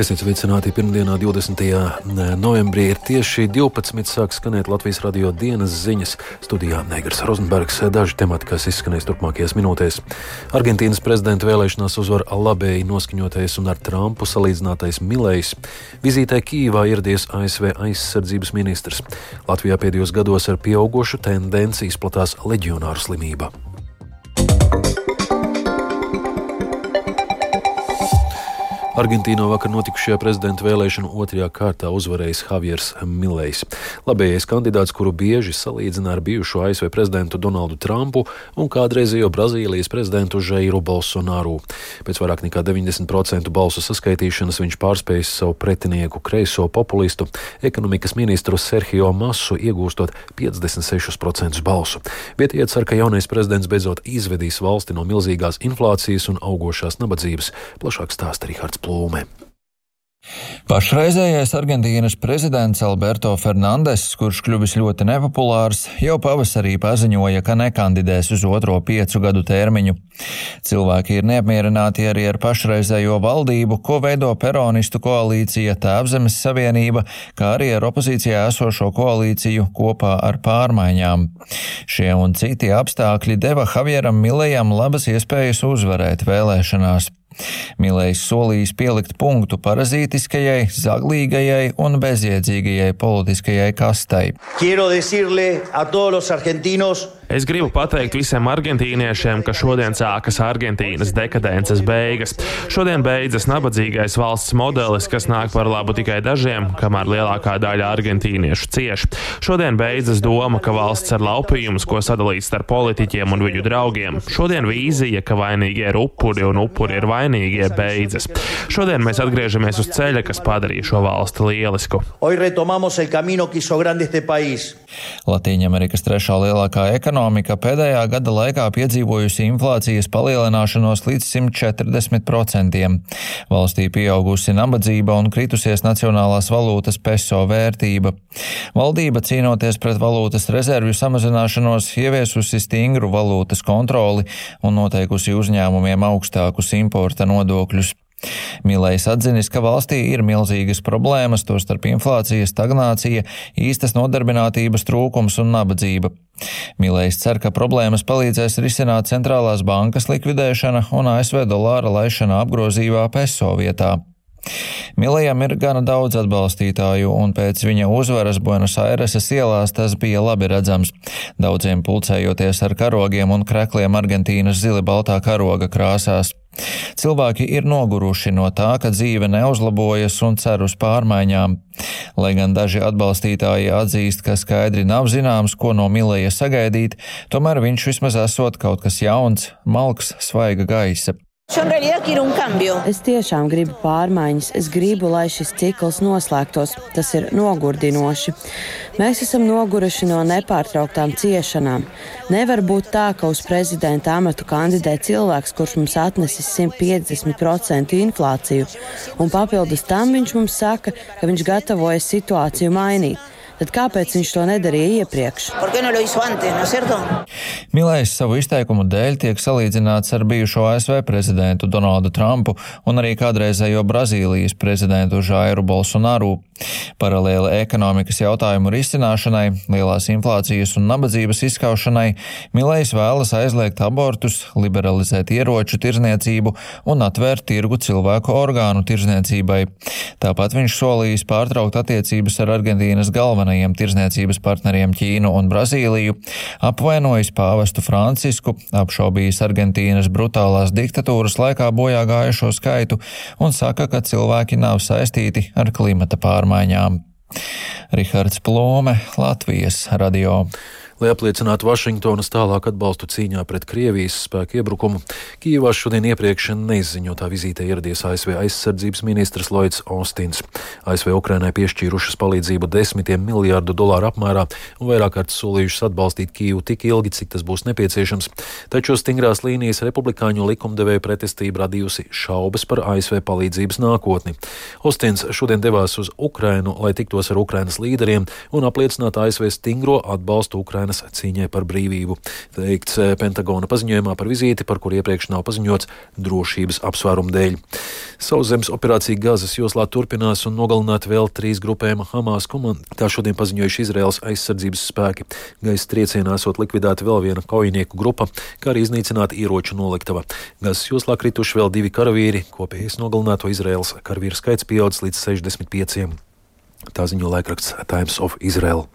Esiet sveicināti pirmdienā, 20. novembrī. Ir tieši 12. sāk skanēt Latvijas radio dienas ziņas. Studijā Negras Rozenbergs. Daži temati, kas izskanēs turpmākajās minūtēs. Argentīnas prezidenta vēlēšanās uzvar labēji noskaņotais un ar Trumpu salīdzinātais Milējs. Vizītē Kīvā ieradies ASV aizsardzības ministrs. Latvijā pēdējos gados ar pieaugušu tendenci izplatās leģionāru slimība. Argentīnā vakar notikušajā prezidenta vēlēšanu otrajā kārtā uzvarējis Javiers Milejs. Labējais kandidāts, kuru bieži salīdzina ar bijušo ASV prezidentu Donaldu Trumpu un kādreizējo Brazīlijas prezidentu Žeiru Bolsonaru. Pēc vairāk nekā 90% balsu saskaitīšanas viņš pārspējis savu pretinieku kreiso populistu, ekonomikas ministru Sergio Masu, iegūstot 56% balsu. Vietējie cer, ka jaunais prezidents beidzot izvedīs valsti no milzīgās inflācijas un augošās nabadzības. Plašāk stāsta Rihards Plūme. Pašreizējais Argentīnas prezidents Alberto Fernandes, kurš kļuvis ļoti nepopulārs, jau pavasarī paziņoja, ka nekandidēs uz otro piecu gadu termiņu. Cilvēki ir neapmierināti arī ar pašreizējo valdību, ko veido peronistu koalīcija Tēvzemes Savienība, kā arī ar opozīcijā esošo koalīciju kopā ar pārmaiņām. Šie un citi apstākļi deva Javieram Milejam labas iespējas uzvarēt vēlēšanās. Milējs solījis pielikt punktu parazītiskajai, zaglīgajai un bezjēdzīgajai politiskajai kastai. Es gribu pateikt visiem argentīniešiem, ka šodien sākas Argentīnas dekadences beigas. Šodien beidzas nabadzīgais valsts modelis, kas nāk par labu tikai dažiem, kamēr lielākā daļa argentīniešu cieš. Šodien beidzas doma, ka valsts ir laupījums, ko sadalīt starp politiķiem un viņu draugiem. Šodien vīzija, ka vainīgi ir upuri un upuri ir vainīgie, beidzas. Šodien mēs atgriežamies uz ceļa, kas padarīja šo valsti lielisku. Latīņamerikas trešā lielākā ekonomika pēdējā gada laikā piedzīvojusi inflācijas palielināšanos līdz 140%. Valstī pieaugusi nabadzība un kritusies nacionālās valūtas peso vērtība. Valdība cīnoties pret valūtas rezervju samazināšanos ieviesusi stingru valūtas kontroli un noteikusi uzņēmumiem augstākus importa nodokļus. Milējs atzinis, ka valstī ir milzīgas problēmas, tostarp inflācija, stagnācija, īstas nodarbinātības trūkums un nabadzība. Milējs cer, ka problēmas palīdzēs risināt centrālās bankas likvidēšana un ASV dolāra laišana apgrozībā peso vietā. Milējam ir gana daudz atbalstītāju, un pēc viņa uzvaras Buenos Aireses ielās tas bija labi redzams. Daudziem pulcējoties ar karogiem un krekliem Argentīnas zili baltā karoga krāsās. Cilvēki ir noguruši no tā, ka dzīve neuzlabojas un cer uz pārmaiņām. Lai gan daži atbalstītāji atzīst, ka skaidri nav zināms, ko no Milēja sagaidīt, tomēr viņš vismaz esot kaut kas jauns, malks, svaiga gaisa. Es tiešām gribu pārmaiņas. Es gribu, lai šis cikls noslēgtos. Tas ir nogurdinoši. Mēs esam noguruši no nepārtrauktām ciešanām. Nevar būt tā, ka uz prezidenta amatu kandidē cilvēks, kurš mums atnesis 150% inflāciju, un papildus tam viņš mums saka, ka viņš gatavojas situāciju mainīt tad kāpēc viņš to nedarīja iepriekš? Milējs savu izteikumu dēļ tiek salīdzināts ar bijušo ASV prezidentu Donaldu Trumpu un arī kādreizējo Brazīlijas prezidentu Žairu Bolsonaru. Paralēli ekonomikas jautājumu risināšanai, lielās inflācijas un nabadzības izskaušanai, Milējs vēlas aizliegt abortus, liberalizēt ieroču tirzniecību un atvērt tirgu cilvēku orgānu tirzniecībai. Tāpat viņš solījis pārtraukt attiecības ar Argentīnas galvenajiem tirzniecības partneriem Ķīnu un Brazīliju, apvainojis pāvestu Francisku, apšaubījis Argentīnas brutālās diktatūras laikā bojā gājušo skaitu un saka, ka cilvēki nav saistīti ar klimata pārmaiņām. Rihards Plome, Latvijas radio. Lai apliecinātu Vašingtonas tālāk atbalstu cīņā pret Krievijas spēku iebrukumu, Kīvā šodien iepriekš neizziņotā vizītē ieradies ASV aizsardzības ministrs Lloyds Austins. ASV Ukrainai piešķīrušas palīdzību desmitiem miljārdu dolāru apmērā un vairāk kārt solījušas atbalstīt Kīvu tik ilgi, cik tas būs nepieciešams. Taču stingrās līnijas republikāņu likumdevēja pretestība radījusi šaubas par ASV palīdzības nākotni. Austins šodien devās uz Ukrainu, lai tiktos ar Ukrainas līderiem un apliecinātu ASV stingro atbalstu Ukrainas Indiānas cīņai par brīvību. Teikts eh, Pentagona paziņojumā par vizīti, par kur iepriekš nav paziņots drošības apsvērumu dēļ. Sauszemes operācija Gazas joslā turpinās un nogalināt vēl trīs grupējuma Hamas komandu. Tā šodien paziņojuši Izraels aizsardzības spēki. Gaisa triecienā esot likvidēta vēl viena kaujinieku grupa, kā arī iznīcināta ieroču noliktava. Gazas joslā krituši vēl divi karavīri, kopējais nogalināto Izraels karavīru skaits pieaudzis līdz 65. Tā ziņo laikraksts Times of Israel.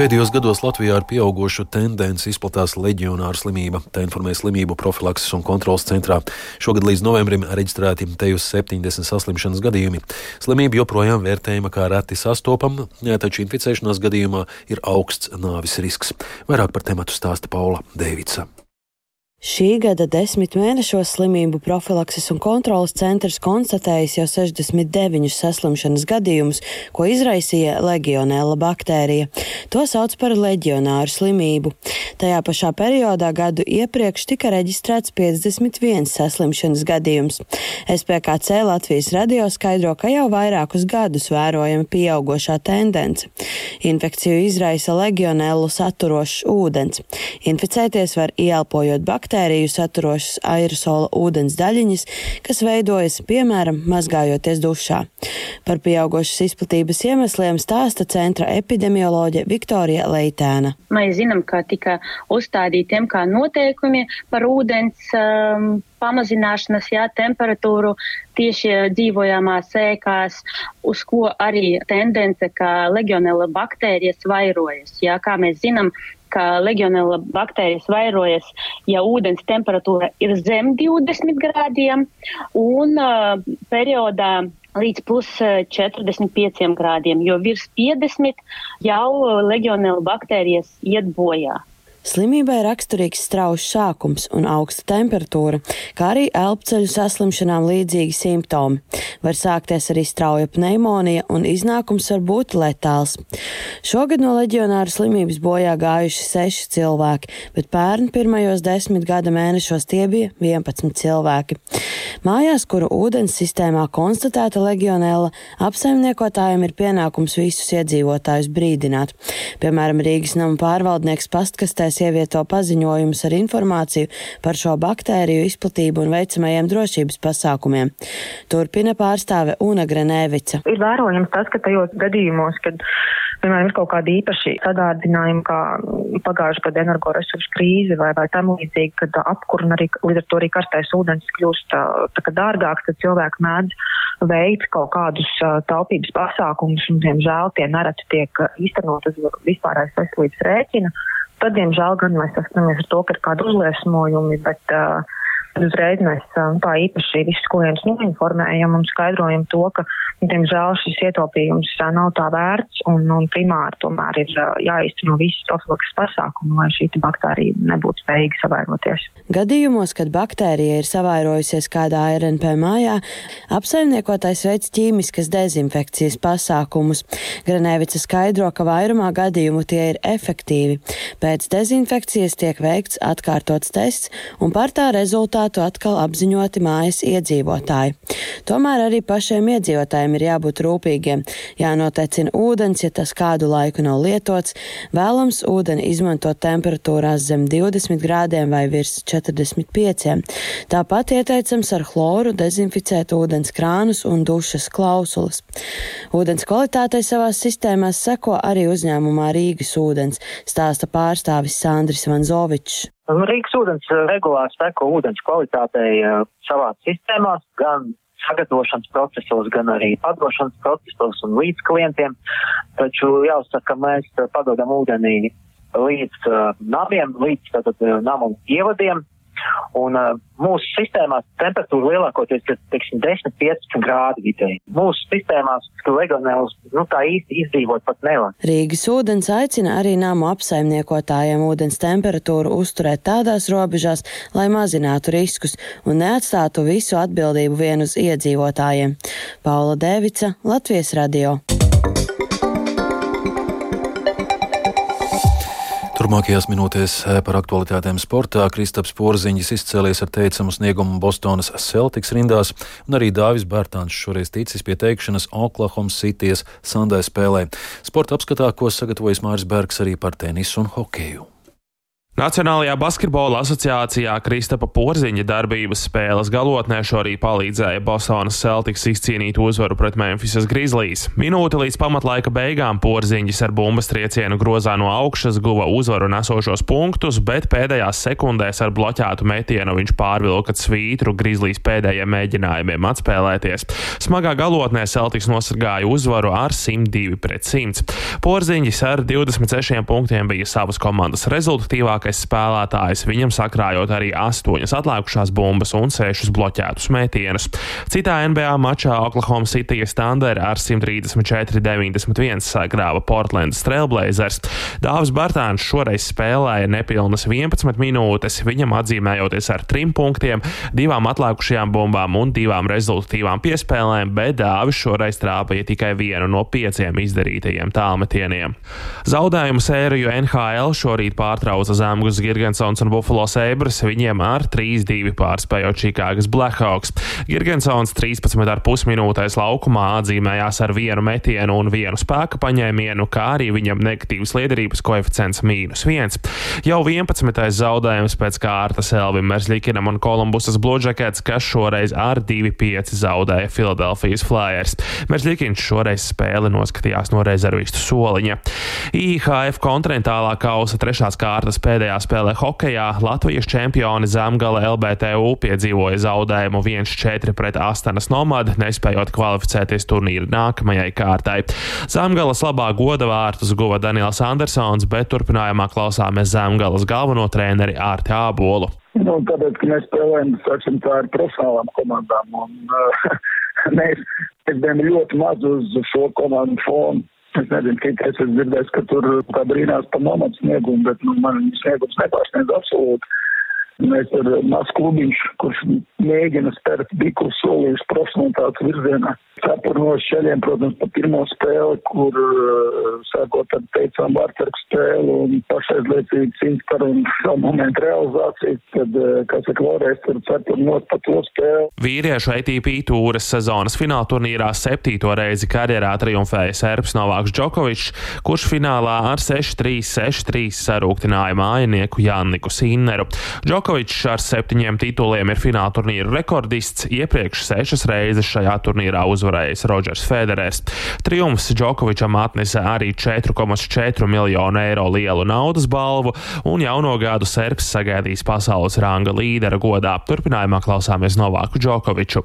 Pēdējos gados Latvijā ar pieaugušu tendenci izplatās leģionāra slimība, tā informē slimību profilakses un kontrolas centrā. Šogad līdz novembrim reģistrēti tejus 70 saslimšanas gadījumi. Slimība joprojām vērtējama kā reti sastopama, taču inficēšanās gadījumā ir augsts nāvis risks. Vairāk par tematu stāsta Paula Dēvica. Šī gada desmit mēnešos slimību profilakses un kontrolas centrs konstatējis jau 69 saslimšanas gadījumus, ko izraisīja legionēla baktērija. To sauc par leģionāru slimību. Tajā pašā periodā gadu iepriekš tika reģistrēts 51 saslimšanas gadījums. SPKC Latvijas radio skaidro, ka jau vairākus gadus vērojama pieaugošā tendence. Infekciju izraisa legionēlu saturošs ūdens. Inficēties var ieelpojot baktēriju baktēriju saturošas aerosola ūdens daļiņas, kas veidojas, piemēram, mazgājoties dušā. Par pieaugušas izplatības iemesliem stāsta centra epidemioloģe Viktorija Leitēna. Mēs zinām, ka tika uzstādītiem kā noteikumi par ūdens um, pamazināšanas jā, temperatūru tieši dzīvojamās ēkās, uz ko arī tendence, ka legionela baktērijas vairojas. Jā, kā mēs zinām, ka legionela baktērijas vairojas, ja ūdens temperatūra ir zem 20 grādiem un uh, periodā līdz plus 45 grādiem, jo virs 50 jau legionela baktērijas iet bojā. Slimībai raksturīgs strauji sākums un augsta temperatūra, kā arī elpceļu saslimšanām līdzīgi simptomi. Var sākties arī strauja pneimonija un iznākums var būt letāls. Šogad no leģionāra slimības bojā gājuši seši cilvēki, bet pērn pirmajos desmit gada mēnešos tie bija 11 cilvēki. Mājās, kuru ūdens sistēmā konstatēta legionēla, apsaimniekotājiem ir pienākums visus iedzīvotājus brīdināt. Piemēram, Rīgas nama pārvaldnieks pastkastē Iestādēs ievieto paziņojumus ar informāciju par šo baktēriju izplatību un veicamajiem drošības pasākumiem. Turpina pārstāve Una Grenēvica. Ir vērojams tas, ka tajos gadījumos, kad piemēram, ir kaut kādi īpaši sadārdzinājumi, kā pagājušā gada energoresursu krīze vai, vai tam līdzīgi, kad apkur un arī līdz ar to arī karstais ūdens kļūst tā kā dārgāks, tad cilvēki mēdz veikt kaut kādus taupības pasākumus un, diemžēl, tie nereti tiek īstenot uz vispārējais veselības rēķina. Tad, diemžēl, gan mēs saskaramies ar to, ka ir kādi uzliesmojumi, bet uh, uzreiz mēs tā īpaši visus klientus noinformējam un skaidrojam to, ka, diemžēl, šis ietaupījums nav tā vērts un, un primāri tomēr ir jāizteno visas profilaks pasākumi, lai šī baktērija nebūtu spējīga savairoties. Gadījumos, kad baktērija ir savairojusies kādā RNP mājā, apsaimniekotais veids ķīmiskas dezinfekcijas pasākumus. Granēvica skaidro, ka vairumā gadījumu tie ir efektīvi. Pēc dezinfekcijas tiek veikts atkārtots tests un par tā rezultātu rezultātu atkal apziņoti mājas iedzīvotāji. Tomēr arī pašiem iedzīvotājiem ir jābūt rūpīgiem. Jānotecina ūdens, ja tas kādu laiku nav lietots, vēlams ūdeni izmantot temperatūrās zem 20 grādiem vai virs 45. Tāpat ieteicams ar chloru dezinficēt ūdens krānus un dušas klausulas. Ūdens kvalitātei savās sistēmās seko arī uzņēmumā Rīgas ūdens, stāsta pārstāvis Sandris Vanzovičs. Rīgas ūdens eh, regulāri seko ūdens kvalitātei uh, savās sistēmās, gan sagatavošanas procesos, gan arī padošanas procesos un līdz klientiem. Taču jāuzsaka, ka mēs padodam ūdenī līdz uh, namiem, līdz tātad, namu ievadiem, Un uh, mūsu sistēmās temperatūra lielākoties ir 10-15 grādi vidēji. Mūsu sistēmās legionēlus nu, tā īsti izdzīvot pat nevar. Rīgas ūdens aicina arī namu apsaimniekotājiem ūdens temperatūru uzturēt tādās robežās, lai mazinātu riskus un neatstātu visu atbildību vien uz iedzīvotājiem. Paula Devica, Latvijas radio. Turmākajās minūtēs eh, par aktualitātēm sportā Kristaps Porziņš izcēlies ar teicamu sniegumu Bostonas Celtics rindās, un arī Dāvis Bērtāns šoreiz ticis pie teikšanas Oklahoma Cities Sandai spēlē. Sporta apskatā, ko sagatavojas Māris Bergs arī par tenisu un hokeju. Nacionālajā basketbola asociācijā Kristapa Porziņa darbības spēles galotnē šorīt palīdzēja Bostonas Celtics izcīnīt uzvaru pret Memphisas Grizzlies. Minūte līdz pamatlaika beigām Porziņš ar bumbas triecienu grozā no augšas guva uzvaru nesošos punktus, bet pēdējās sekundēs ar bloķētu metienu viņš pārvilka svītru Grizzlies pēdējiem mēģinājumiem atspēlēties. Smagā galotnē Celtics nosargāja uzvaru ar 102 pret 100. Porziņš ar 26 punktiem bija savas komandas rezultatīvākais labākais spēlētājs, viņam sakrājot arī astoņas atlikušās bumbas un sešus bloķētus metienus. Citā NBA mačā Oklahoma City Thunder ar 134-91 sagrāva Portlandas Trailblazers. Dāvis Bartāns šoreiz spēlēja nepilnas 11 minūtes, viņam atzīmējoties ar trim punktiem, divām atlikušajām bumbām un divām rezultatīvām piespēlēm, bet Dāvis šoreiz trāpīja tikai vienu no pieciem izdarītajiem tālmetieniem. Zaudējumu sēriju NHL šorīt pārtrauca zem Lamgus Girgensons un Buffalo Sabres, viņiem ar 3-2 pārspējot Čikāgas Blackhawks. Girgensons 13,5 minūtēs laukumā atzīmējās ar vienu metienu un vienu spēka paņēmienu, kā arī viņam negatīvs liederības koeficients mīnus 1. Jau 11. zaudējums pēc kārtas Elvim Merslikinam un Kolumbusas Bluejackets, kas šoreiz ar 2-5 zaudēja Filadelfijas Flyers. Merslikins šoreiz spēli noskatījās no rezervistu soliņa. IHF kontinentālā kausa trešās kārtas pēdējā Pēdējā spēlē hokejā Latvijas čempioni Zemgala LBTU piedzīvoja zaudējumu 1-4 pret Astanas nomadu, nespējot kvalificēties turnīra nākamajai kārtai. Zemgalas labā goda vārtus guva Daniels Andersons, bet turpinājumā klausāmies Zemgalas galveno treneri Ārti Ābolu. Nu, tāpēc, ka mēs spēlējam, saksim, tā ar profesionālām komandām, un uh, mēs, mēs bijām ļoti maz uz šo komandu fonu. Es nezinu, cik es esmu dzirdējis, ka tur brīnās par nomadu sniegumu, bet nu, man sniegums nepārsniedz absolūti. Mēs ar mazu klubiņš, kurš mēģina spērt biku soli uz profesionālitātes virzienā. Cepurnos ceļiem, protams, pa pirmo spēli, kur uh, sākot ar teicām vārtarku spēli un pašaizliecīgi cīņas par un savu momentu realizāciju, tad, kā saka, vēlreiz tur cepurnos pa to spēli. Vīriešu ATP tūras sezonas fināla turnīrā septīto reizi karjerā triumfēja Serbs Novāks Džokovičs, kurš finālā ar 6-3, 6-3 sarūktināja mājinieku Janniku Sinneru. Džokovičs ar septiņiem tituliem ir fināla turnīra rekordists, iepriekš sešas reizes šajā turnīrā uzvarējis Rodžers Federers. Triumfs Džokovičam atnesa arī 4,4 miljonu eiro lielu naudas balvu, un jauno gadu Serbs sagaidīs pasaules ranga līdera godā. Turpinājumā klausāmies Novāku Džokoviču.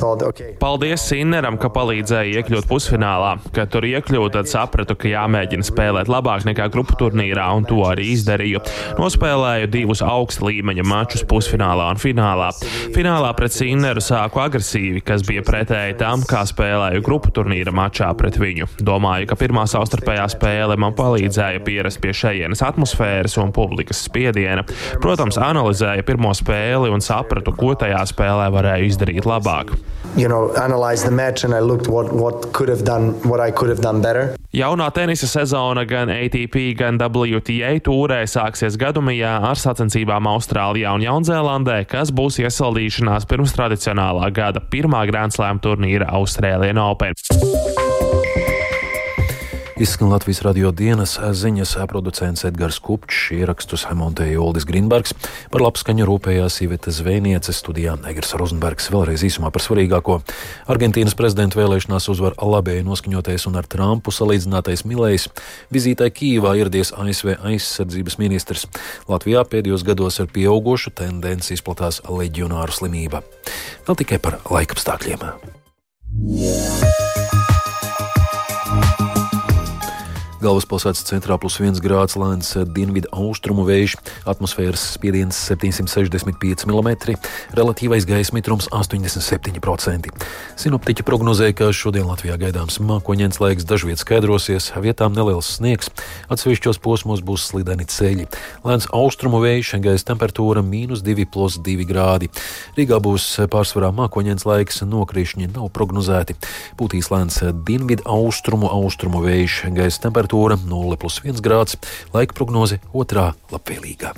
Thought, okay. Paldies Sinneram, ka palīdzēja iekļūt pusfinālā. Kad tur iekļūt, tad sapratu, ka jāmēģina spēlēt labāk nekā grupu turnīrā, un to arī izdarīju. Nospēlēju divus augsta līmeņa mačus pusfinālā un finālā. Finālā pret Sinneru sāku agresīvi, kas bija pretēji tam, kā spēlēju grupu turnīra mačā pret viņu. Domāju, ka pirmā savstarpējā spēle man palīdzēja pierast pie šejienes atmosfēras un publikas spiediena. Protams, analizēju pirmo spēli un sapratu, ko tajā spēlē varēju izdarīt labāk. You know, what, what done, what Jaunā tenisa sezona gan ATP, gan WTA tūrē sāksies gadumijā ar sacensībām Austrālijā un Jaunzēlandē, kas būs iesaldīšanās pirms tradicionālā gada pirmā Grand Slam turnīra Austrālijā Open. Izskan Latvijas radio dienas ziņas producents Edgars Kupčs, ierakstus montēja Uldis Grīnbergs, par labskaņu rūpējās Iveta Zvēniece, studijā Negras Rozenbergs. Vēlreiz īsumā par svarīgāko. Argentīnas prezidenta vēlēšanās uzvar labēji noskaņotais un ar Trumpu salīdzinātais Milējs. Vizītē Kīvā ieradies ASV aizsardzības ministrs. Latvijā pēdējos gados ar pieaugušu tendenci izplatās leģionāru slimība. Vēl tikai par laikapstākļiem. Yeah. Galvaspilsētas centrā plus 1 grāds lēns dienvidu austrumu vējš, atmosfēras spiediens 765 mm, relatīvais gaisa mitrums 87%. Sinoptiķi prognozēja, ka šodien Latvijā gaidāms mākoņdienas laiks, dažviet skaidrosies, vietām neliels sniegs, atsevišķos posmos būs slideni ceļi. Lēns austrumu vējš, gaisa temperatūra mīnus 2,2 grādi. Rīgā būs pārsvarā mākoņdienas laiks, nokrišņi nav prognozēti. Pūtīs lēns dienvidu austrumu, austrumu vējš, gaisa temperatūra 0,1 grāds, laika prognoze otrā labvēlīgā.